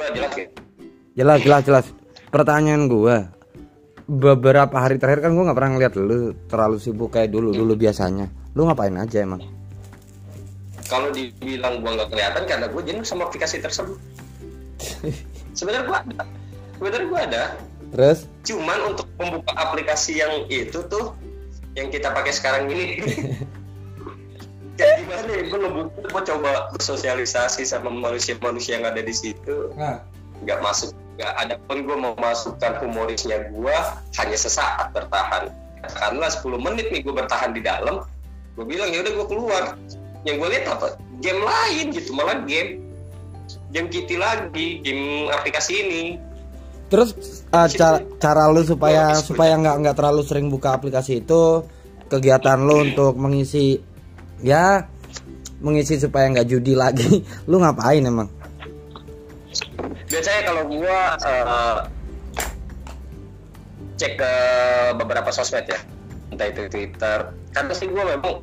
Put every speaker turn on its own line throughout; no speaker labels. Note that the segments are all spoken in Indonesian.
gue jelas ya.
Jelas jelas jelas. Pertanyaan gua beberapa hari terakhir kan gua nggak pernah ngeliat lu terlalu sibuk kayak dulu dulu biasanya. Lu ngapain aja emang?
Kalau dibilang gua nggak kelihatan karena gue jenuh sama aplikasi tersebut. Sebenarnya gua ada. Sebenarnya gua ada.
Terus?
Cuman untuk membuka aplikasi yang itu tuh yang kita pakai sekarang ini kayak gimana ya gue ngebuka gue coba bersosialisasi sama manusia-manusia yang ada di situ.
Nah.
nggak masuk nggak ada pun gue mau masukkan humorisnya gue hanya sesaat bertahan. Katakanlah 10 menit nih gue bertahan di dalam gue bilang ya udah gue keluar. Yang gue lihat apa? Game lain gitu malah game game kitty lagi game aplikasi ini.
Terus uh, cara cara lu supaya supaya nggak nggak terlalu sering buka aplikasi itu kegiatan lu untuk mengisi ya mengisi supaya nggak judi lagi. Lu ngapain emang?
Biasanya kalau gua uh, cek ke beberapa sosmed ya. Entah itu Twitter. Karena sih gua memang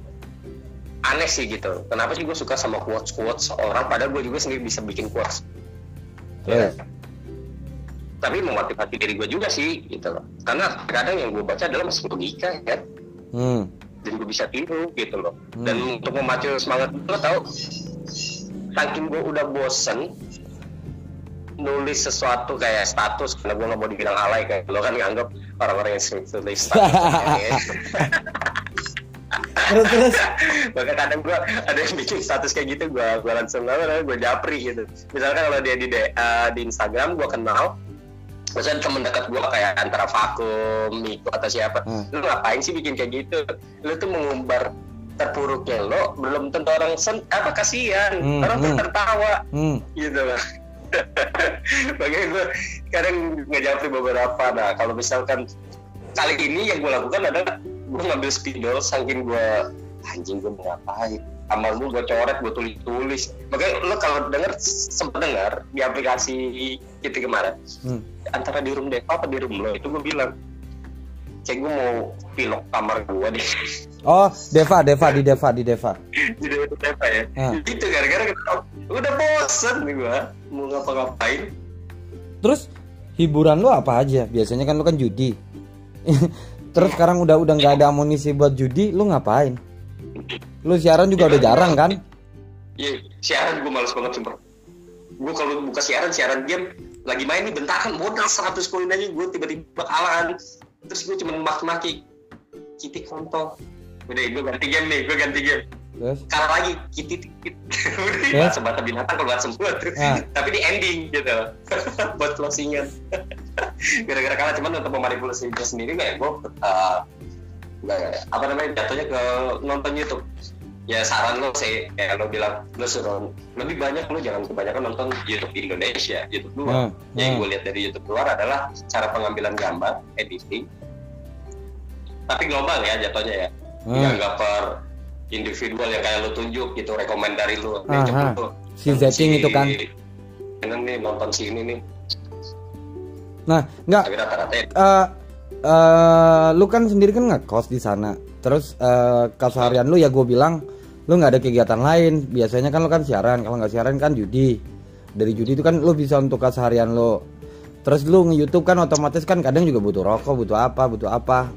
aneh sih gitu. Kenapa sih gue suka sama quotes quotes orang? Padahal gue juga sendiri bisa bikin quotes.
Yeah.
tapi memotivasi diri gue juga sih gitu loh. Karena kadang yang gue baca adalah masih logika ya
hmm.
Dan gue bisa tiru gitu loh. Hmm. dan untuk memacu semangat gue tau saking gue udah bosen nulis sesuatu kayak status karena gue nggak mau dibilang alay kayak lo kan nganggap orang-orang yang sering tulis status
terus terus?
Bahkan kadang gue ada yang bikin status kayak gitu gue gue langsung gue japri gitu. Misalkan kalau dia di uh, di Instagram gue kenal Maksudnya temen dekat gue kayak antara vakum, Miko atau siapa. Hmm. Lu ngapain sih bikin kayak gitu? Lu tuh mengumbar terpuruknya lo Belum tentu orang sen apa kasihan. Hmm, Orang tuh hmm. tertawa. Hmm. Gitu lah. Bagaimana gue kadang ngejawab beberapa. Nah kalau misalkan kali ini yang gue lakukan adalah gue ngambil spidol saking gue anjing gue mau ngapain amal gue gue coret gue tulis tulis makanya lo kalau denger sempat dengar di aplikasi itu kemarin hmm. antara di room Deva apa di room lo itu gue bilang cek gue mau pilok kamar gue deh.
Oh Deva Deva di Deva di Deva.
Di Deva ya. Hmm. itu gara-gara udah bosen nih gue mau ngapa-ngapain.
Terus hiburan lo apa aja? Biasanya kan lo kan judi. Terus sekarang udah udah nggak ada amunisi buat judi lu ngapain lu siaran juga udah jarang kan
iya siaran gue males banget sumpah gue kalau buka siaran siaran game lagi main nih bentakan modal 100 koin aja gue tiba-tiba kalahan terus gue cuma maki-maki kitik kontol udah gue ganti game nih gue ganti game Yes. Kalah lagi, kitit kit. Udah sebata binatang kalau sembuh tuh. Ah. Tapi di ending gitu. Buat closingan. Gara-gara kalah cuman untuk memanipulasi dia sendiri kayak gue uh, apa namanya jatuhnya ke nonton YouTube ya saran lo sih kayak lo bilang lo suruh lebih banyak lo jangan kebanyakan nonton YouTube Indonesia YouTube luar. Hmm. yang gue lihat dari YouTube luar adalah cara pengambilan gambar editing. Tapi global ya jatuhnya ya. Hmm. nggak per individual yang kayak lo tunjuk gitu rekomend dari lo.
Nih si setting si, itu kan.
ini nih nonton si ini nih.
Nah nggak uh, uh, lu kan sendiri kan nggak kos di sana. Terus uh, keseharian lu ya gue bilang lu nggak ada kegiatan lain. Biasanya kan lu kan siaran. Kalau nggak siaran kan judi. Dari judi itu kan lu bisa untuk keseharian lu. Terus lu nge YouTube kan otomatis kan kadang juga butuh rokok butuh apa butuh apa.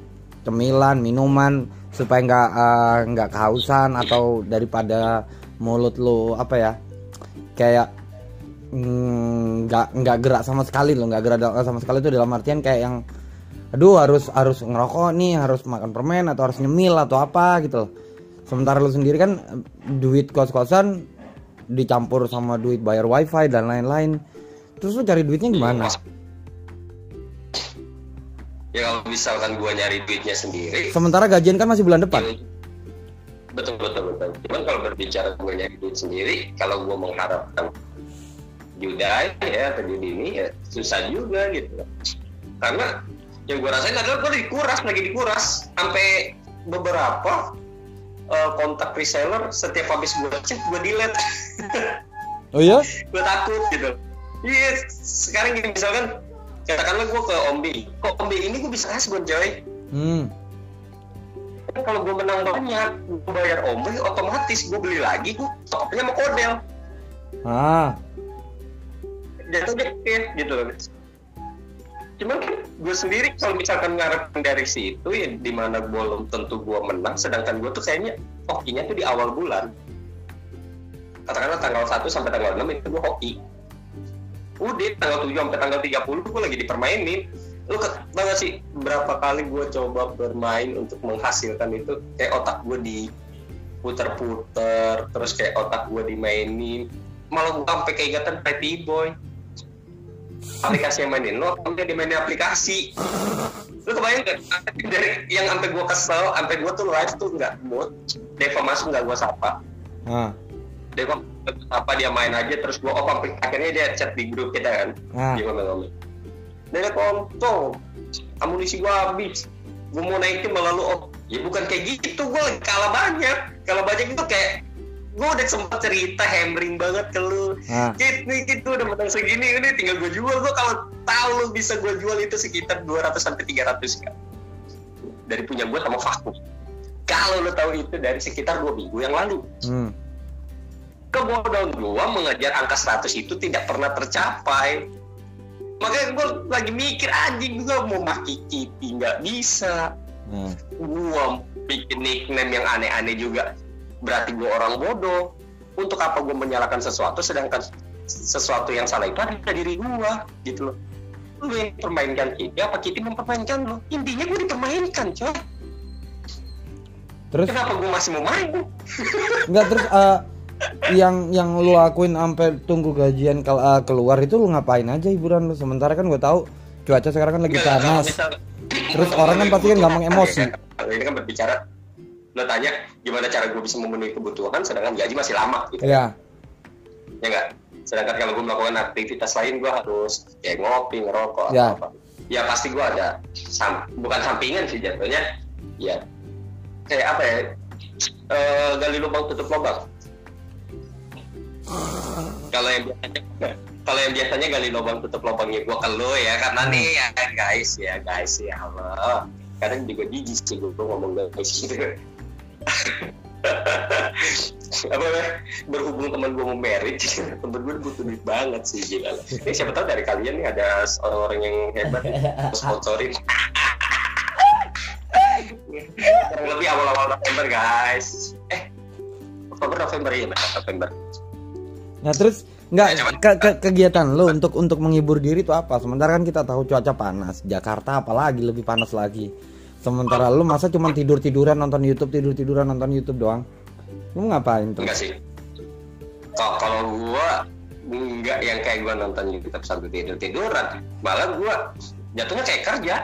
Cemilan minuman supaya nggak eh, nggak uh, kehausan atau daripada mulut lu apa ya kayak mm, nggak mm, nggak gerak sama sekali lo nggak gerak sama sekali. Itu dalam artian kayak yang aduh harus harus ngerokok nih harus makan permen atau harus nyemil atau apa gitu sementara lu sendiri kan duit kos-kosan dicampur sama duit bayar wifi dan lain-lain. Terus lu cari duitnya gimana?
Ya kalau misalkan gua nyari duitnya sendiri.
Sementara gajian kan masih bulan depan. Ya,
betul betul betul. Cuman kalau berbicara gua nyari duit sendiri kalau gua mengharapkan judai ya atau judi ini ya susah juga gitu. Karena yang gue rasain adalah gue dikuras lagi dikuras. Sampai beberapa uh, kontak reseller setiap habis gue cek gue delete.
Oh iya?
Gue takut gitu. Iya yes, sekarang gini misalkan katakanlah gue ke Ombi kok Ombi ini gue bisa gue coy? Hmm. kalau gue menang banyak gue bayar Ombi otomatis gue beli lagi gue topnya mau kodel
ah.
Jatuhnya kayak gitu loh cuman kan gue sendiri kalau misalkan ngarepin dari situ ya di mana belum tentu gue menang sedangkan gue tuh kayaknya hokinya tuh di awal bulan. Katakanlah tanggal 1 sampai tanggal 6 itu gue hoki. Udah tanggal 7 sampai tanggal 30 gue lagi dipermainin. Lu tau gak sih berapa kali gue coba bermain untuk menghasilkan itu kayak otak gue di puter-puter terus kayak otak gue dimainin. Malah gue sampai keingatan Pretty Boy aplikasi yang mainin lo sampai dimainin aplikasi. Lu kebayang gak dari yang sampai gue kesel sampai gue tuh live tuh nggak mood. Deva masuk nggak gue sapa. Ah. Deva apa dia main aja terus gue oh akhirnya dia chat di grup kita kan. Ah. dia ngomong-ngomong nenek kontol amunisi gua habis. Gua mau naikin malah lu oh ya bukan kayak gitu gua kalah banyak. Kalah banyak itu kayak gua udah sempat cerita hammering banget ke lu. Nah. kit nih kit udah menang segini ini tinggal gua jual. Gua kalau tahu lu bisa gua jual itu sekitar 200 sampai 300 kan dari punya gua sama vakum kalau lu tahu itu dari sekitar dua minggu yang lalu. Hmm. kebodohan gua mengejar angka 100 itu tidak pernah tercapai. Makanya gue lagi mikir anjing gue mau maki kipi nggak bisa. Hmm. gue bikin nickname yang aneh-aneh juga berarti gue orang bodoh. Untuk apa gue menyalahkan sesuatu sedangkan sesuatu yang salah itu ada di diri gue gitu loh. Lu yang permainkan Kitty apa Kitty mempermainkan lo intinya gue dipermainkan coy. Terus? Kenapa gue masih mau main?
Enggak terus uh, yang yang lu lakuin sampai tunggu gajian kalau uh, keluar itu lu ngapain aja hiburan lu? Sementara kan gue tahu cuaca sekarang kan lagi panas. terus orang kan pasti kan gampang emosi.
ini kan berbicara lo tanya gimana cara gue bisa memenuhi kebutuhan sedangkan gaji masih lama gitu.
Ya
ya enggak sedangkan kalau gue melakukan aktivitas lain gue harus kayak ngopi ngerokok ya. apa ya pasti gue ada sam bukan sampingan sih jatuhnya. Ya. Kayak apa ya? E, gali lubang tutup lubang. Kalau yang biasanya kalau yang biasanya gali lubang tutup lubangnya gua ke lo ya karena nih ya guys ya guys ya Allah. Kadang juga jijik sih gua ngomong guys gitu apa berhubung teman gue mau merit temen gue butuh duit banget sih gila. Ini siapa tahu dari kalian nih ada orang-orang yang hebat sponsorin. Kurang lebih awal-awal November guys. Eh Oktober November ya November.
Nah terus nggak ke, ke, kegiatan lo untuk untuk menghibur diri itu apa? Sementara kan kita tahu cuaca panas, Jakarta apalagi lebih panas lagi. Sementara lo masa cuma tidur tiduran nonton YouTube tidur tiduran nonton YouTube doang? Lo ngapain tuh?
Enggak sih. Kalau kalau gua nggak yang kayak gua nonton YouTube sambil tidur tiduran, malah gua jatuhnya kayak kerja.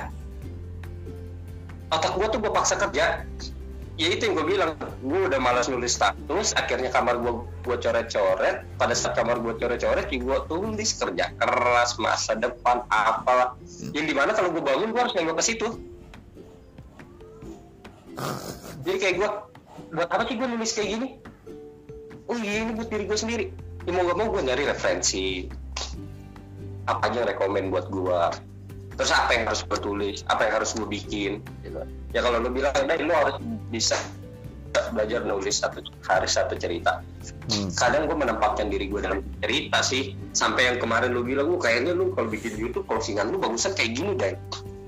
Otak gua tuh gua paksa kerja ya itu yang gue bilang gue udah malas nulis status akhirnya kamar gue gue coret-coret pada saat kamar gue coret-coret gue tulis kerja keras masa depan apa yang di mana kalau gue bangun gue harus nengok ke situ jadi kayak gue buat apa sih gue nulis kayak gini? Oh iya ini buat diri gue sendiri. Ya mau gak mau gue nyari referensi apa aja yang rekomend buat gue terus apa yang harus gue tulis apa yang harus gue bikin gitu. ya kalau lu bilang nah lu harus bisa belajar nulis satu hari satu cerita. Hmm. kadang gue menempatkan diri gue dalam cerita sih. Sampai yang kemarin lu bilang lu kayaknya lu kalau bikin YouTube closingan lu bagusan kayak gini deh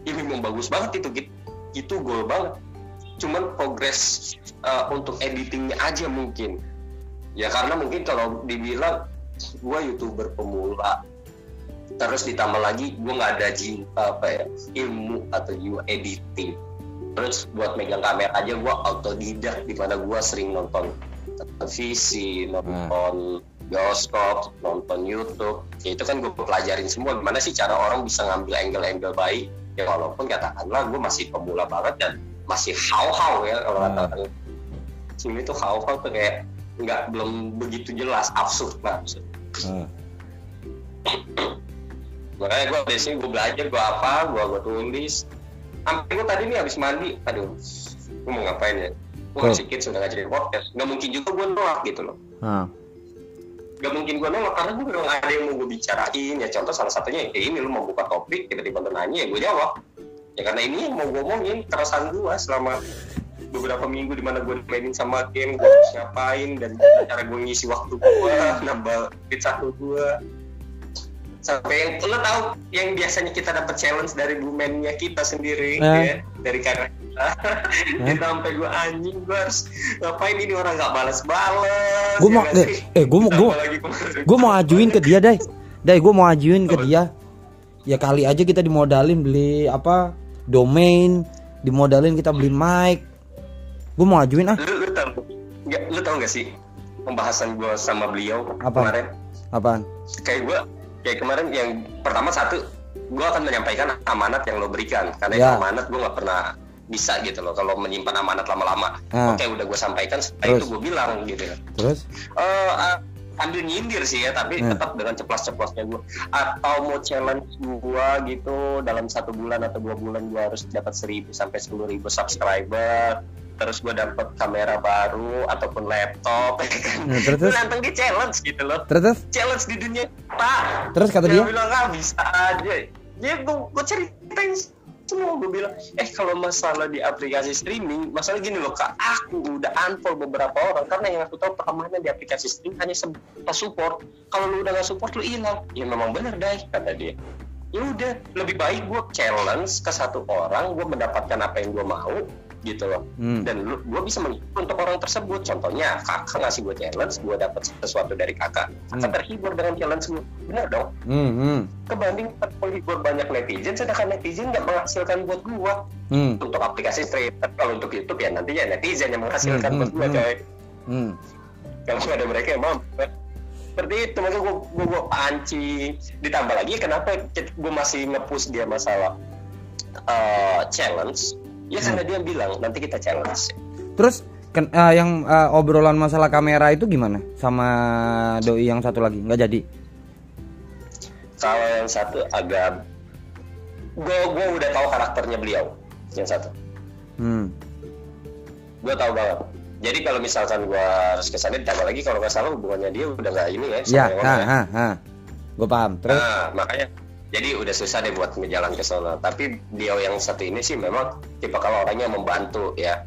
ini memang bagus banget itu gitu itu goal banget cuman progres uh, untuk editingnya aja mungkin. Ya karena mungkin kalau dibilang gue youtuber pemula. Terus ditambah lagi gue nggak ada jiwa apa ya ilmu atau jiwa editing. Terus buat megang kamera aja gue autodidak di mana gue sering nonton televisi nonton bioskop nonton YouTube. Ya itu kan gue pelajarin semua gimana sih cara orang bisa ngambil angle-angle baik. Ya walaupun katakanlah gue masih pemula banget dan masih how-how ya kalau hmm. katakan sini tuh how-how tuh kayak nggak belum begitu jelas absurd lah hmm. Makanya gue dari sini gue belajar gue apa gue gue tulis. Sampai gue tadi nih habis mandi aduh gue mau ngapain ya? Gue masih kid sudah ngajarin podcast. Nggak mungkin juga gue nolak gitu loh. Hmm. Gak mungkin gue nolak karena gue memang ada yang mau gue bicarain. Ya contoh salah satunya kayak ini lo mau buka topik tiba-tiba nanya ya gue jawab ya karena ini yang mau gue omongin keresahan gue selama beberapa minggu di mana gue mainin sama game gue harus ngapain dan cara gue ngisi waktu gue nambah fit satu gue sampai yang lo tahu yang biasanya kita dapat challenge dari bumennya kita sendiri eh. ya dari kakak kita. Eh. sampai gue anjing gue harus ngapain? Ini orang nggak balas-balas
gue mau ya eh, eh gue mau gue gue mau ajuin ke dia deh deh gue mau ajuin ke dia ya kali aja kita dimodalin beli apa domain dimodalin kita beli mic. Gue mau ajuin ah.
Lu, lu tau nggak? Lu tau gak sih pembahasan gue sama beliau
apa kemarin? Apaan?
Kayak gue kayak kemarin yang pertama satu gue akan menyampaikan amanat yang lo berikan. Karena ya. amanat gue nggak pernah bisa gitu loh kalau menyimpan amanat lama-lama. Ah. oke udah gue sampaikan setelah itu gue bilang gitu.
Terus?
Uh, uh, ambil nyindir sih ya tapi hmm. tetap dengan ceplas-ceplosnya gue atau mau challenge gue gitu dalam satu bulan atau dua bulan gue harus dapat seribu sampai sepuluh ribu subscriber. Terus gue dapet kamera baru ataupun laptop ya kan? Nah, terus, terus? nantang di challenge gitu loh.
Terus,
challenge di dunia. Pak
terus kata dia, dia?
bilang ah bisa aja. Dia gue, gue ceritain semua gue bilang eh kalau masalah di aplikasi streaming masalah gini loh kak. Aku udah unfollow beberapa orang karena yang aku tahu permanen di aplikasi streaming hanya sebatas support. Kalau lu udah gak support lu hilang. Ya memang bener deh kata dia. Ya udah lebih baik gue challenge ke satu orang gue mendapatkan apa yang gue mau gitu loh hmm. dan gue bisa menghibur untuk orang tersebut contohnya kakak ngasih gue challenge gue dapat sesuatu dari kakak kakak hmm. terhibur dengan challenge gue benar dong hmm. Hmm. kebanding menghibur banyak netizen sedangkan netizen nggak menghasilkan buat gue hmm. untuk aplikasi tapi kalau untuk YouTube ya nanti ya netizen yang menghasilkan hmm. buat gue hmm. coy hmm. kalau ada mereka yang mampu seperti itu makanya gue gue, gue panci ditambah lagi kenapa gue masih ngepush dia masalah uh, challenge Ya karena dia bilang nanti kita challenge.
Terus kan, uh, yang uh, obrolan masalah kamera itu gimana sama doi yang satu lagi nggak jadi?
Kalau yang satu agak gue gue udah tahu karakternya beliau yang satu. Hmm. Gue tahu banget. Jadi kalau misalkan gue harus ke sana ditambah lagi kalau nggak salah hubungannya dia udah nggak ini ya.
Ya, ha, ha, ha. Gue paham. Terus?
Nah, makanya jadi udah susah deh buat menjalan ke sana tapi dia yang satu ini sih memang tipe kalau orangnya membantu ya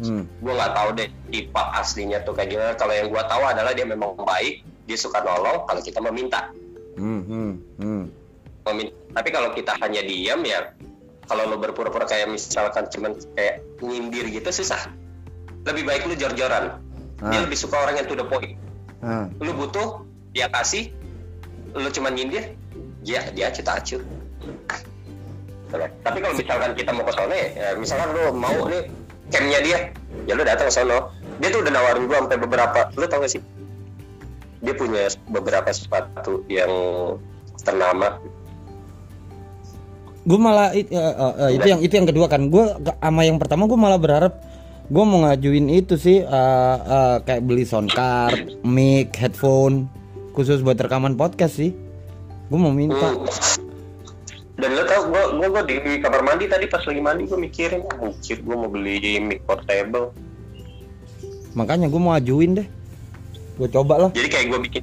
hmm. gue nggak tahu deh tipe aslinya tuh kayak gimana kalau yang gue tahu adalah dia memang baik dia suka nolong kalau kita meminta hmm, hmm, hmm. Meminta. tapi kalau kita hanya diam ya kalau lo berpura-pura kayak misalkan cuman kayak nyindir gitu susah lebih baik lu jor-joran ah. dia lebih suka orang yang to the point ah. lu butuh dia kasih lu cuman nyindir dia dia cita acu tapi kalau misalkan kita mau ke sana ya misalkan lu mau nih campnya dia ya lu datang ke sana. Dia tuh udah nawarin gua sampai beberapa lu tau gak sih? Dia punya beberapa sepatu yang ternama.
Gue malah uh, uh, uh, itu yang itu yang kedua kan. Gue sama yang pertama gue malah berharap gue mau ngajuin itu sih uh, uh, kayak beli sound card, mic, headphone khusus buat rekaman podcast sih gue mau minta. Hmm.
dan lo tau gue gue gue di kamar mandi tadi pas lagi mandi gue mikirin anjir gue mau beli mic portable.
Makanya gue mau ajuin deh. Gue coba lah.
Jadi kayak gue bikin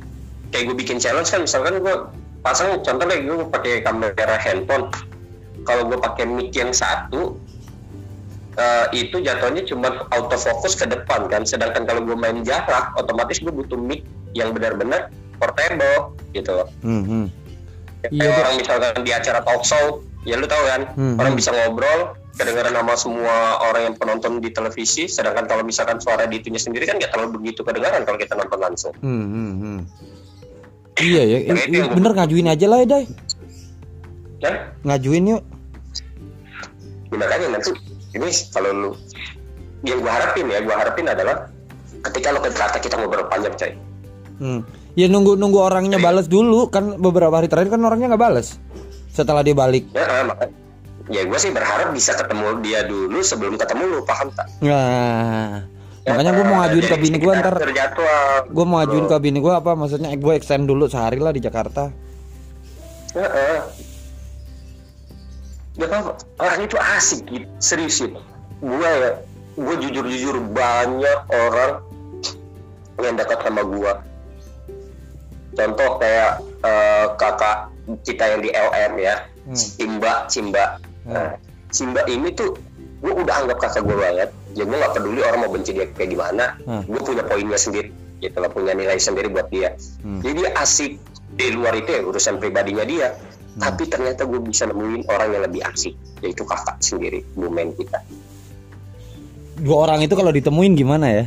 kayak gue bikin challenge kan misalkan gue pasang contoh lagi gue pakai kamera handphone. Kalau gue pakai mic yang satu uh, itu jatuhnya cuma autofocus ke depan kan. Sedangkan kalau gue main jarak otomatis gue butuh mic yang benar-benar portable gitu loh. Mm -hmm iya, orang misalkan di acara talk show ya lu tahu kan hmm, orang hmm. bisa ngobrol kedengaran nama semua orang yang penonton di televisi sedangkan kalau misalkan suara di itunya sendiri kan gak terlalu begitu kedengaran kalau kita nonton langsung. Hmm, hmm, hmm.
iya ya nah, bener ngajuin aja lah ya Dai. Ya? ngajuin yuk.
Ya, makanya nanti ini kalau lu yang gua harapin ya gua harapin adalah ketika lo kata kita ngobrol panjang coy.
Hmm Ya nunggu nunggu orangnya balas dulu kan beberapa hari terakhir kan orangnya nggak balas setelah dia balik.
Ya, ya gue sih berharap bisa ketemu dia dulu sebelum ketemu lu paham tak?
Nah, ya, makanya gue mau ngajuin ke bini gue ntar. Gue mau ngajuin ke bini gue apa maksudnya gue extend dulu sehari lah di Jakarta.
Ya, uh. Ya kan orang itu asik gitu, serius sih. Gue ya, gue jujur-jujur banyak orang yang dekat sama gue contoh kayak uh, kakak kita yang di LM ya hmm. Simba Simba hmm. nah, Simba ini tuh gue udah anggap kakak gue banget ya gue gak peduli orang mau benci dia kayak gimana hmm. gue punya poinnya sendiri gitu loh punya nilai sendiri buat dia hmm. jadi dia asik di luar itu ya urusan pribadinya dia hmm. tapi ternyata gue bisa nemuin orang yang lebih asik yaitu kakak sendiri bumen kita
dua orang itu kalau ditemuin gimana ya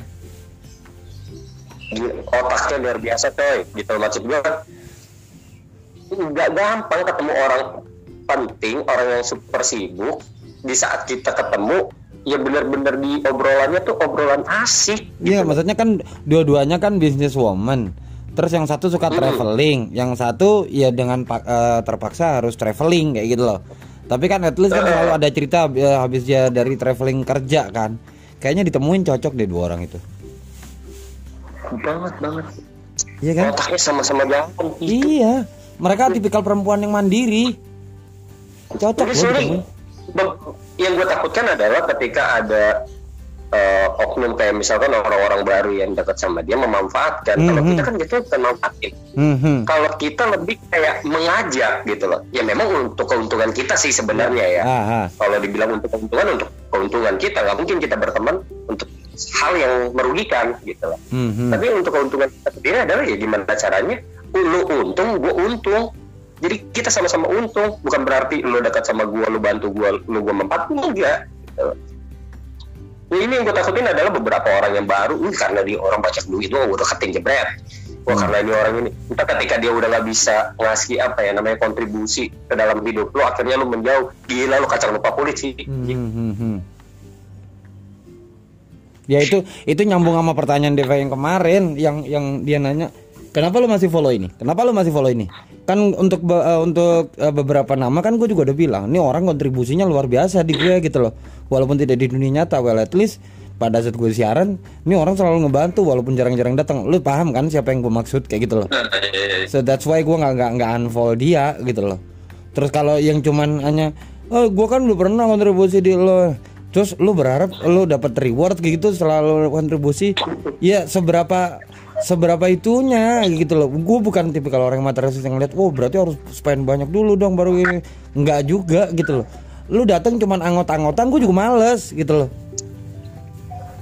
otaknya luar biasa coy gitu maksud gue nggak gampang ketemu orang penting orang yang super sibuk di saat kita ketemu ya benar-benar di obrolannya tuh obrolan asik
iya gitu. maksudnya kan dua-duanya kan bisnis woman terus yang satu suka hmm. traveling yang satu ya dengan uh, terpaksa harus traveling kayak gitu loh tapi kan at least kan uh. selalu ada cerita uh, habis dia dari traveling kerja kan kayaknya ditemuin cocok deh dua orang itu
banget banget
iya kan
otaknya sama-sama jalan
iya mereka tipikal perempuan yang mandiri cocok loh
yang gue takutkan adalah ketika ada uh, oknum kayak misalkan orang-orang baru yang dekat sama dia memanfaatkan. Mm -hmm. Kalau kita kan gitu bukan manfaatin. Mm -hmm. Kalau kita lebih kayak mengajak gitu loh. Ya memang untuk keuntungan kita sih sebenarnya ya. Aha. Kalau dibilang untuk keuntungan untuk keuntungan kita nggak mungkin kita berteman hal yang merugikan gitu loh. Mm -hmm. Tapi untuk keuntungan kita sendiri adalah ya gimana caranya lu untung, gue untung jadi kita sama-sama untung bukan berarti lo dekat sama gua lo bantu gua lo gua mempat enggak gitu. Nah, ini yang gue takutin adalah beberapa orang yang baru uh, karena dia orang baca duit itu udah keting jebret wah hmm. karena ini orang ini entah ketika dia udah nggak bisa ngasih apa ya namanya kontribusi ke dalam hidup lo akhirnya lo menjauh gila lo kacang lupa polisi hmm, hmm, hmm.
Ya itu itu nyambung sama pertanyaan Deva yang kemarin yang yang dia nanya Kenapa lu masih follow ini? Kenapa lu masih follow ini? Kan untuk uh, untuk uh, beberapa nama kan gue juga udah bilang, ini orang kontribusinya luar biasa di gue gitu loh. Walaupun tidak di dunia nyata, well at least pada saat gue siaran, ini orang selalu ngebantu walaupun jarang-jarang datang. Lu paham kan siapa yang gue maksud kayak gitu loh. So that's why gue nggak nggak nggak unfollow dia gitu loh. Terus kalau yang cuman hanya, oh gue kan belum pernah kontribusi di lo. Terus lu berharap lu dapat reward kayak gitu selalu kontribusi. Ya seberapa seberapa itunya gitu loh. Gue bukan tipikal orang yang materialis yang lihat oh berarti harus spend banyak dulu dong baru ini. Nggak juga gitu loh. Lu datang cuman anggota-anggotan gue juga males gitu loh.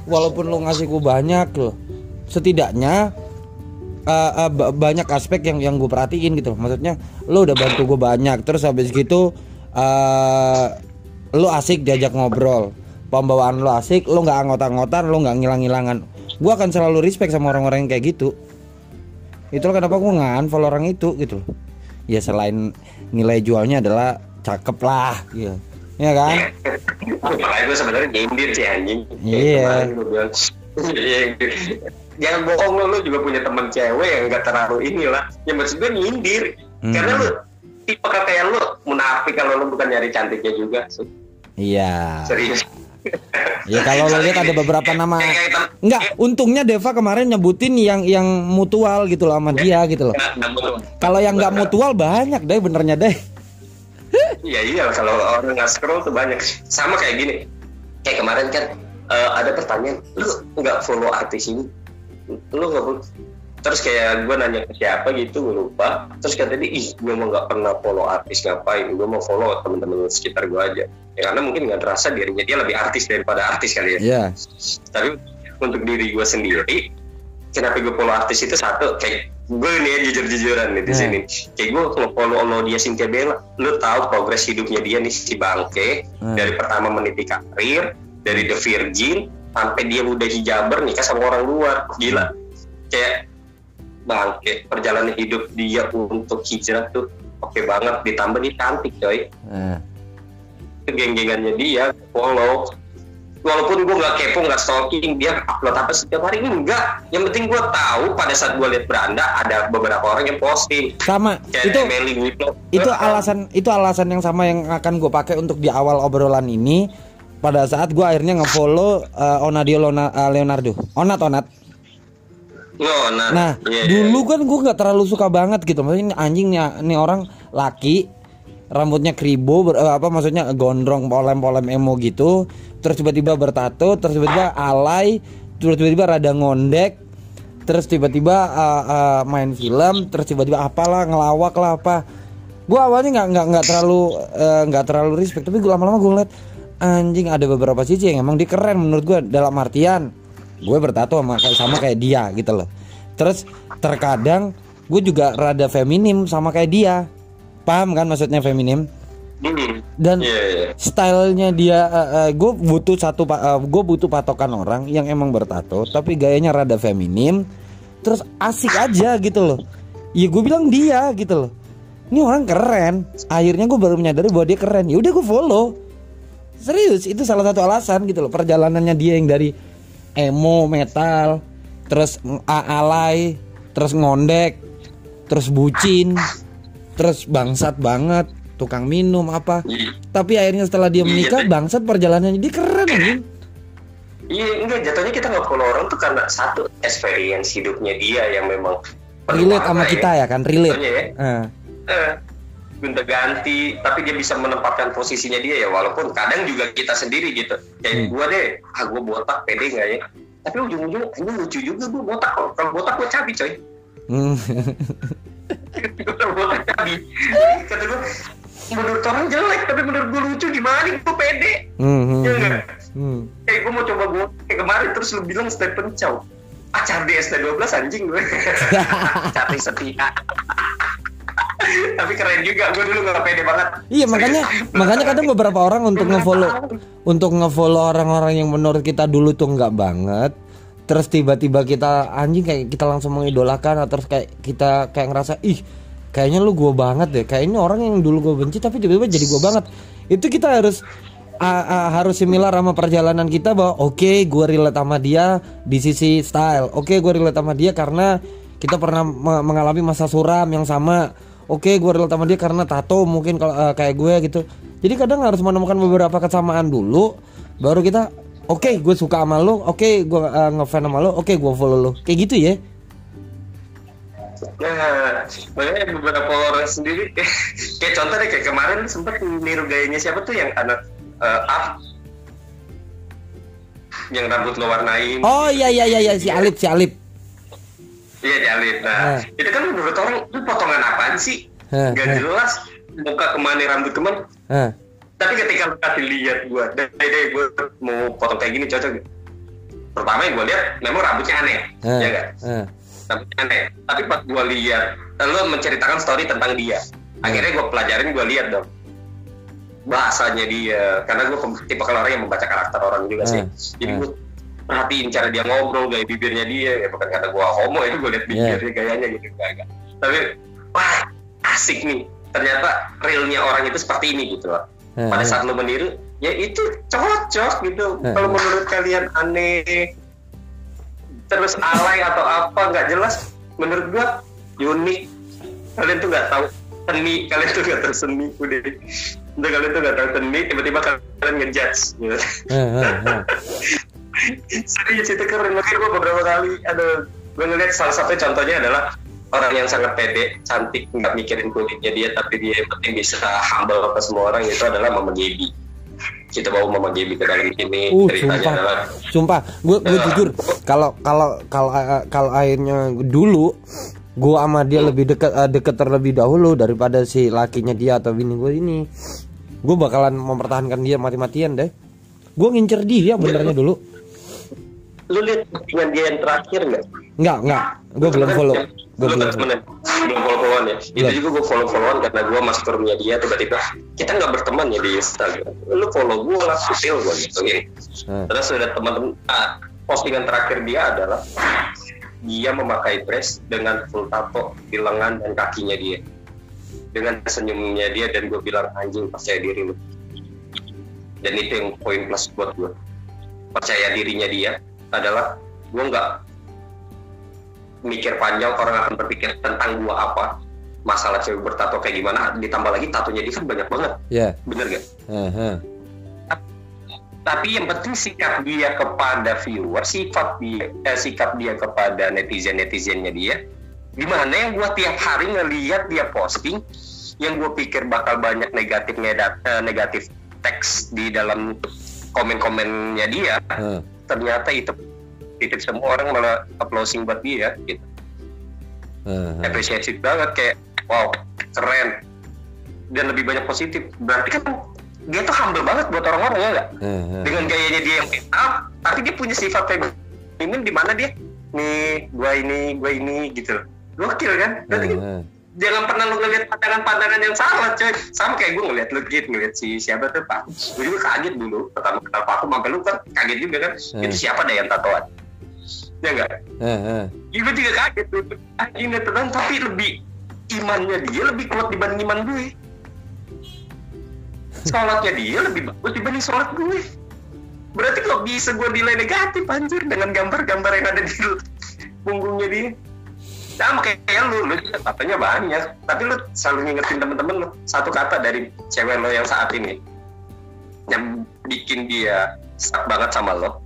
Walaupun lu ngasih gue banyak loh. Setidaknya uh, uh, banyak aspek yang yang gue perhatiin gitu loh. Maksudnya lu udah bantu gue banyak terus habis gitu uh, lu asik diajak ngobrol. Pembawaan lu asik lu nggak anggota-anggotan lu nggak ngilang-ngilangan. Gue akan selalu respect sama orang-orang yang kayak gitu. Itulah kenapa gue nggak unfollow orang itu gitu. Ya selain nilai jualnya adalah cakep lah gitu ya kan?
Makanya gue sebenarnya nyindir sih anjing.
Iya.
jangan bohong lo lo juga punya teman cewek yang gak terlalu inilah. Yang maksud gue nyindir. Hmm. karena lo tipe kayak lo munafik kalau lo bukan nyari cantiknya juga sih
iya serius Ya kalau lo lihat ada beberapa nama. Enggak, untungnya Deva kemarin nyebutin yang yang mutual gitu loh sama dia gitu loh. Kalau yang nggak mutual banyak deh benernya deh.
Iya iya kalau orang nggak scroll tuh banyak. Sama kayak gini. Kayak kemarin kan uh, ada pertanyaan, lu nggak follow artis ini? Lu nggak terus kayak gue nanya ke siapa gitu gue lupa. Terus kata dia ih gue mau nggak pernah follow artis ngapain? Gue mau follow temen-temen sekitar gue aja. Ya karena mungkin nggak terasa dirinya dia lebih artis daripada artis kali ya.
Yeah.
tapi untuk diri gue sendiri kenapa gue follow artis itu satu kayak gue nih ya jujur-jujuran nih di yeah. sini. Kayak gue kalau follow lo dia Cynthia Bella lu tahu progres hidupnya dia nih si bangke yeah. dari pertama meniti karir dari The Virgin sampai dia udah hijaber nikah sama orang luar. Gila. Kayak bangke. Perjalanan hidup dia untuk hijrah tuh oke okay banget. Ditambah dia cantik coy. Eh. geng-gengannya dia follow walaupun gue nggak kepo nggak stalking dia upload apa setiap hari? Ini enggak. Yang penting gue tahu pada saat gue lihat beranda ada beberapa orang yang posting.
Sama. Kayak itu Emily itu alasan itu alasan yang sama yang akan gue pakai untuk di awal obrolan ini. Pada saat gue akhirnya ngefollow uh, Onadio Lona, uh, Leonardo. Onat Onat
Oh, nah,
nah iya, iya, dulu iya. kan gue nggak terlalu suka banget gitu. Maksudnya anjingnya ini orang laki rambutnya kribo ber, eh, apa maksudnya gondrong polem-polem emo gitu. Terus tiba-tiba bertato, terus tiba-tiba alay, terus tiba-tiba rada ngondek, terus tiba-tiba uh, uh, main film, terus tiba-tiba apalah ngelawak lah apa. Gue awalnya nggak nggak nggak terlalu nggak uh, terlalu respect, tapi gue lama-lama gue ngeliat anjing ada beberapa sisi yang emang dikeren menurut gue dalam artian gue bertato sama sama kayak dia gitu loh. Terus terkadang gue juga rada feminim sama kayak dia. Paham kan maksudnya feminim?
Hmm.
dan
Iya, iya.
stylenya dia gue butuh satu uh, gue butuh patokan orang yang emang bertato tapi gayanya rada feminim terus asik aja gitu loh. Ya gue bilang dia gitu loh. Ini orang keren. Akhirnya gue baru menyadari bahwa dia keren. Ya udah gue follow. Serius itu salah satu alasan gitu loh. Perjalanannya dia yang dari emo metal terus alay terus ngondek terus bucin terus bangsat banget tukang minum apa.
Iya.
tapi akhirnya setelah dia
Iya,
menikah
tapi-
bangsat perjalanannya dia keren anjing.
Iya, enggak jatuhnya kita nggak follow orang tuh karena satu experience hidupnya dia yang memang
relate sama
makna
kita ya kan relate.
Jatuhnya ya.
Eh,
Eh, gonta ganti, tapi dia bisa menempatkan posisinya dia ya walaupun kadang juga kita sendiri gitu.
Hmm.
Kayak gua deh, ah gua botak pede nggak ya? Tapi ujung-ujungnya ini lucu juga gua botak kok. Kalau botak gua cabi coy.
hmm.
Botak cabi. Kata gua menurut orang jelek tapi menurut gua lucu gimana gua pede.
Hmm, hmm, hmm.
enggak?
Hmm.
Kayak gua mau coba gua kayak kemarin terus lu bilang Stephen Chow. Ah Charlie ST12 anjing gue. Charlie setia. Tapi keren juga, gue dulu gak pede banget.
Iya makanya makanya kadang beberapa orang untuk ngefollow untuk ngefollow orang-orang yang menurut kita dulu tuh nggak banget. Terus tiba-tiba kita anjing kayak kita langsung mengidolakan atau terus kayak kita kayak ngerasa ih kayaknya lu gua banget deh. Kayaknya orang yang dulu gua benci tapi tiba-tiba jadi gua banget. Itu kita harus a- a- harus similar sama perjalanan kita bahwa oke gua relate sama dia di sisi style. Oke gua relate sama dia karena kita pernah me- mengalami masa suram yang sama oke gua relate sama dia karena tato mungkin kalau eh, kayak gue gitu. Jadi kadang harus menemukan beberapa kesamaan dulu baru kita oke gue suka sama lo oke gue uh, ngefan sama lo oke gue follow lo. Kayak gitu ya?
Nah, makanya beberapa orang sendiri kayak contoh deh kayak kemarin sempat niru gayanya siapa tuh yang anak eh, up yang rambut lo warnain.
Oh iya iya iya iya, si Alip si Alip
iya Jalin nah
Nah.
itu kan menurut orang itu potongan apaan sih?
Hah,
gak jelas muka ke mana rambut ke mana.
Hah.
tapi ketika lu kasih lihat gua deh deh gue mau potong kayak gini cocok pertama yang gue lihat memang rambutnya aneh
Hah.
ya gak
Hah.
rambutnya aneh. Tapi pas gue lihat lu menceritakan story tentang dia. Akhirnya gue pelajarin gue lihat dong bahasanya dia. Karena gue tipe kalau orang yang membaca karakter orang juga sih. Jadi gue perhatiin cara dia ngobrol gaya bibirnya dia ya bukan kata gue homo itu gue lihat
Yeah.
bibirnya gayanya gitu enggak, enggak. tapi wah asik nih ternyata realnya orang itu seperti ini gitu loh. Pada saat lo meniru ya itu cocok gitu. Kalau menurut kalian aneh terus alay atau apa nggak jelas menurut gua unik. Kalian tuh nggak tahu seni kalian tuh nggak tahu seni udah. Udah kalian tuh nggak tahu seni tiba-tiba kalian ngejudge gitu. Serius itu keren makanya gua beberapa kali ada gua ngeliat salah satu contohnya adalah orang yang sangat pede, cantik, nggak mikirin kulitnya dia, tapi dia yang penting bisa humble ke semua orang itu adalah Mama Gaby. Kita bawa Mama Gaby ke dalam ini
Uh,
ceritanya
sumpah.
adalah
Sumpah, gue gue
Eh.
jujur kalau kalau kalau eh, kalau akhirnya dulu gue sama dia lebih dekat eh, dekat terlebih dahulu daripada si lakinya dia atau bini gue ini. Gue bakalan mempertahankan dia mati-matian deh. Gue ngincer dia benernya dulu.
Lu lihat postingan dia yang terakhir nggak?
Enggak, enggak. Gue belum follow. Gue
Lu
belum.
kan temenan, belum follow followan ya. Itu juga gue follow followan karena gue masuk ke rumahnya dia tiba-tiba kita nggak berteman ya di Instagram. Lu follow gue lah, kutil gue gitu. Gini.
Nah,
Terus ada teman-teman ah, postingan terakhir dia adalah dia memakai dress dengan full tato di lengan dan kakinya dia. Dengan senyumnya dia dan gue bilang anjing percaya diri lu. Dan itu yang poin plus buat gue. Percaya dirinya dia adalah gue nggak mikir panjang orang akan berpikir tentang gue apa masalah cewek bertato kayak gimana ditambah lagi tatonya dia kan banyak banget
ya.
bener gak?
Hah.
tapi yang penting sikap dia kepada viewer sifat dia eh, sikap dia kepada netizen netizennya dia gimana yang gua tiap hari ngelihat dia posting yang gue pikir bakal banyak negatif eh, negatif teks di dalam komen-komennya dia
Hah.
Ternyata itu titik semua orang malah applausin buat dia gitu.
Hah.
apresiasi banget kayak wow keren. Dan lebih banyak positif. Berarti kan dia tuh humble banget buat orang-orang ya nggak?
Hah.
dengan gayanya dia yang make up tapi dia punya sifat feminim di mana dia? Nih gua ini gua ini gitu. Gokil kan? Berarti uh, jangan pernah lu ngeliat pandangan-pandangan yang salah coy. Sama kayak gue ngeliat lu gitu ngeliat si siapa tuh pak. Gue juga kaget dulu pertama kenal pak aku mampir lu kan kaget juga kan uh. itu siapa deh yang tatoan? Ya enggak uh, uh. Ya, gue juga kaget tuh. Anjing tenang tapi lebih imannya dia lebih kuat dibanding iman gue. Sholatnya dia lebih bagus dibanding sholat gue. Berarti kok bisa gue nilai negatif anjir dengan gambar-gambar yang ada di punggungnya dia sama kayak lu, lu katanya banyak. Tapi lu selalu ngingetin temen-temen lu. Satu kata dari cewek lo yang saat ini. Yang bikin dia stuck banget sama lo.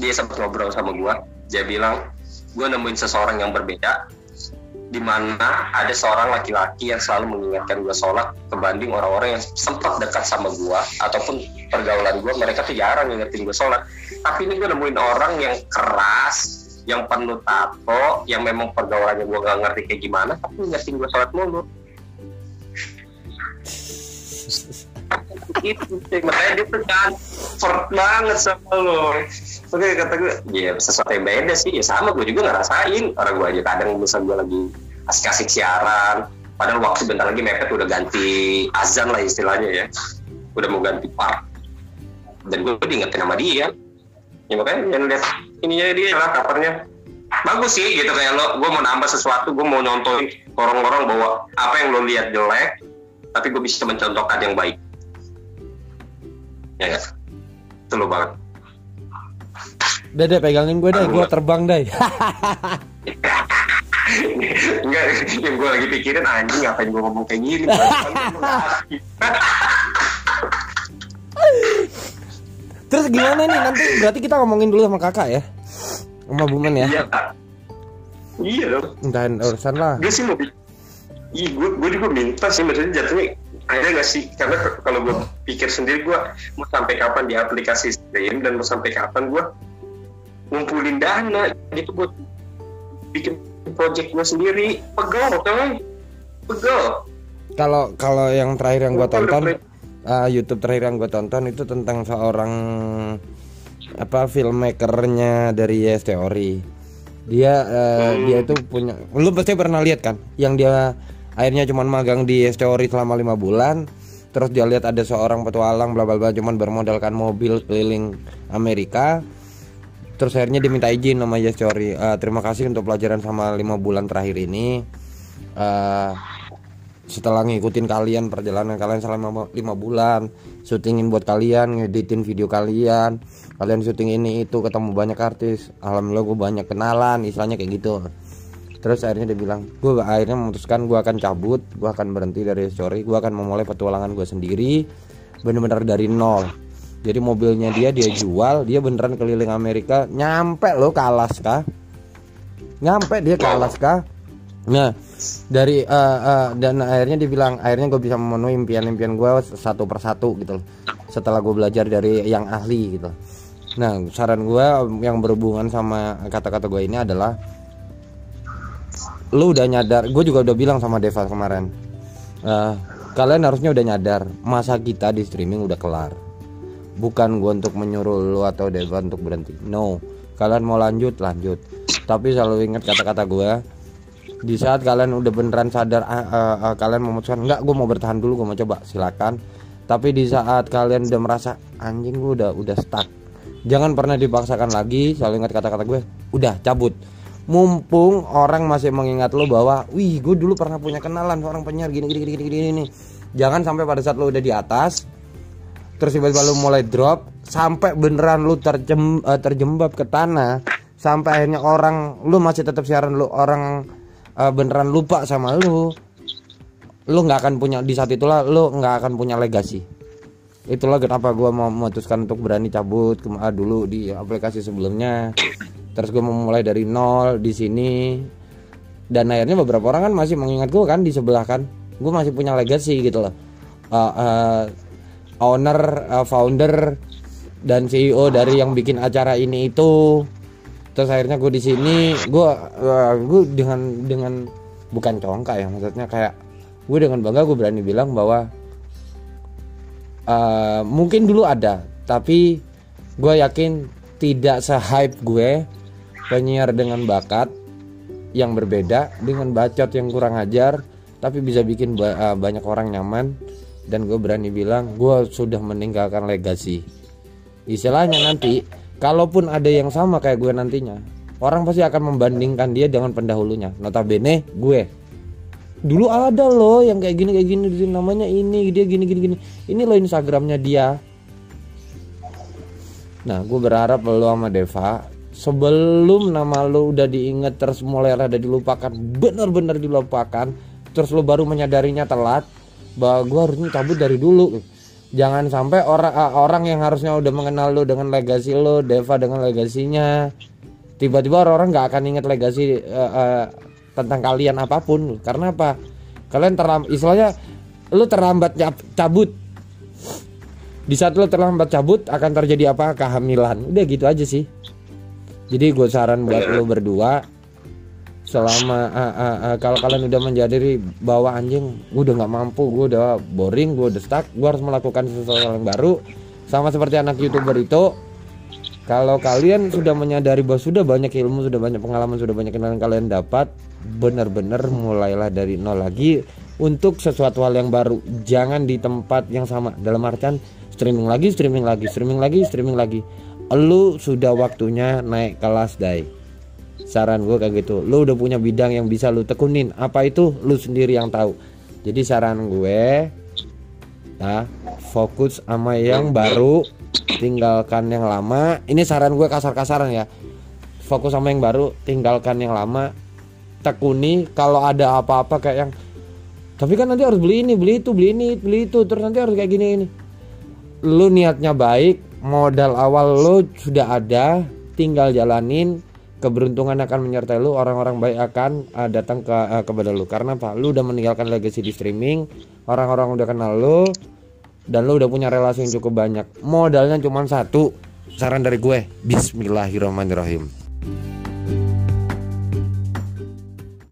Dia sempat ngobrol sama gue dia bilang gue nemuin seseorang yang berbeda di mana ada seorang laki-laki yang selalu mengingatkan gue sholat kebanding orang-orang yang sempat dekat sama gue ataupun pergaulan gue mereka tuh jarang ngingetin gue sholat. Tapi ini gue nemuin orang yang keras yang penuh tato yang memang pergaulannya gue gak ngerti kayak gimana tapi ngingetin gue sholat mulu. Itu sih makanya dia tuh kan banget sama lo. Oke kata gue ya sesuatu yang beda sih. Ya sama gue juga ngerasain. Orang gue aja kadang misal gue lagi asik-asik siaran padahal waktu bentar lagi mepet udah ganti azan lah istilahnya ya. Udah mau ganti part. Dan gue diingetin sama dia. Ya makanya yang lihat ininya dia. Lah kabarnya bagus sih gitu. Kayak lo gue mau nambah sesuatu gue mau nyontohin orang-orang bahwa apa yang lo lihat jelek tapi gue bisa mencontohkan yang baik. Ya gak? itu lo banget.
Udah deh pegangin gue deh, gue terbang deh.
Enggak, yang gue lagi pikirin anjing ngapain gue ngomong kayak gini.
Terus gimana nih nanti berarti kita ngomongin dulu sama kakak ya? Sama Bumen ya?
Iya kak. Iya dong.
Entah urusan lah.
Gue sih mau Iya, gue, gue juga minta sih maksudnya jatuhnya ada gak sih karena kalau gue pikir sendiri gue mau sampai kapan di aplikasi stream dan mau sampai kapan gue ngumpulin dana gitu buat bikin project gue sendiri pegel kan pegel
kalau kalau yang terakhir yang gue tonton uh, YouTube terakhir yang gue tonton itu tentang seorang apa filmmakernya dari Yes Theory. Dia uh, hmm. dia itu punya lu pasti pernah lihat kan? Yang dia akhirnya cuma magang di Yes Theory selama lima bulan terus dia lihat ada seorang petualang bla bla bla cuman bermodalkan mobil keliling Amerika. Terus akhirnya diminta izin sama Yes Chori uh, terima kasih untuk pelajaran sama lima bulan terakhir ini. Uh, setelah ngikutin kalian perjalanan kalian selama lima bulan syutingin buat kalian ngeditin video kalian kalian syuting ini itu ketemu banyak artis alhamdulillah gue banyak kenalan istilahnya kayak gitu. Terus akhirnya dia bilang gue akhirnya memutuskan gue akan cabut gue akan berhenti dari story gue akan memulai petualangan gue sendiri bener-bener dari nol. Jadi mobilnya dia dia jual dia beneran keliling Amerika nyampe lo ke Alaska. Nyampe dia ke Alaska. Nah dari uh, uh, dan akhirnya dia bilang akhirnya gue bisa memenuhi impian-impian gue satu persatu gitu setelah gue belajar dari yang ahli gitu. Nah saran gue yang berhubungan sama kata-kata gue ini adalah lu udah nyadar gue juga udah bilang sama Deva kemarin uh, kalian harusnya udah nyadar masa kita di streaming udah kelar. Bukan gue untuk menyuruh lu atau Deva untuk berhenti. No kalian mau lanjut lanjut. Tapi selalu ingat kata-kata gue di saat kalian udah beneran sadar uh, uh, uh, kalian memutuskan enggak gue mau bertahan dulu gue mau coba silakan. Tapi di saat kalian udah merasa anjing gue udah udah stuck. Jangan pernah dipaksakan lagi selalu ingat kata-kata gue udah cabut. Mumpung orang masih mengingat lo bahwa wih gue dulu pernah punya kenalan seorang penyiar gini gini gini gini gini. Jangan sampai pada saat lo udah di atas terus tiba-tiba lu mulai drop sampai beneran lu terjem, uh, terjembab ke tanah sampai akhirnya orang lu masih tetap siaran lu orang uh, beneran lupa sama lu. Lu nggak akan punya di saat itulah lu nggak akan punya legasi. Itulah kenapa gue mau memutuskan untuk berani cabut ke uh, dulu di aplikasi sebelumnya. Terus gue memulai dari nol di sini. Dan akhirnya beberapa orang kan masih mengingat gue kan di sebelah kan. Gue masih punya legasi gitu loh. Uh, uh, owner, uh, founder dan CEO dari yang bikin acara ini itu. Terus akhirnya gue di sini, gue uh, gue dengan dengan bukan congkak ya maksudnya kayak gue dengan bangga gue berani bilang bahwa uh, mungkin dulu ada, tapi gue yakin tidak se-hype gue penyiar dengan bakat yang berbeda dengan bacot yang kurang ajar tapi bisa bikin ba uh, banyak orang nyaman dan gue berani bilang gue sudah meninggalkan legasi istilahnya nanti kalaupun ada yang sama kayak gue nantinya orang pasti akan membandingkan dia dengan pendahulunya. Notabene gue. Dulu ada loh yang kayak gini kayak gini namanya ini dia gini gini gini. Ini loh instagramnya dia. Nah gue berharap lo sama Deva sebelum nama lo udah diinget terus mulai ada dilupakan benar-benar dilupakan terus lo baru menyadarinya telat bahwa gue harusnya cabut dari dulu jangan sampai orang uh, orang yang harusnya udah mengenal lo dengan legasi lo Deva dengan legasinya tiba-tiba orang-orang nggak akan inget legasi uh, uh, tentang kalian apa pun. Karena apa? Kalian terlambat istilahnya lo terlambat cabut. Di saat lo terlambat cabut akan terjadi apa? Kehamilan. Udah gitu aja sih. Jadi gue saran buat lo berdua selama uh, uh, uh, kalau kalian udah menjadi bawa anjing gue udah nggak mampu gue udah boring gue udah stuck gue harus melakukan sesuatu yang baru. Sama seperti anak youtuber itu kalau kalian sudah menyadari bahwa sudah banyak ilmu sudah banyak pengalaman sudah banyak kenalan kalian dapat benar-benar mulailah dari nol lagi. Untuk sesuatu hal yang baru jangan di tempat yang sama. Dalam artian streaming lagi streaming lagi streaming lagi streaming lagi. Lu sudah waktunya naik kelas dai saran gue kayak gitu. Lu udah punya bidang yang bisa lu tekunin. Apa itu? Lu sendiri yang tahu. Jadi saran gue nah fokus sama yang baru. Tinggalkan yang lama. Ini saran gue kasar-kasaran ya. Fokus sama yang baru tinggalkan yang lama. Tekuni kalau ada apa-apa kayak yang tapi kan nanti harus beli ini beli itu beli ini beli itu. Terus nanti harus kayak gini ini. Lu niatnya baik modal awal lo sudah ada tinggal jalanin keberuntungan akan menyertai lu orang-orang baik akan uh, datang ke uh, kepada lu. Karena apa? Lu udah meninggalkan legacy di streaming orang-orang udah kenal lu dan lu udah punya relasi yang cukup banyak. Modalnya cuma satu saran dari gue Bismillahirrahmanirrahim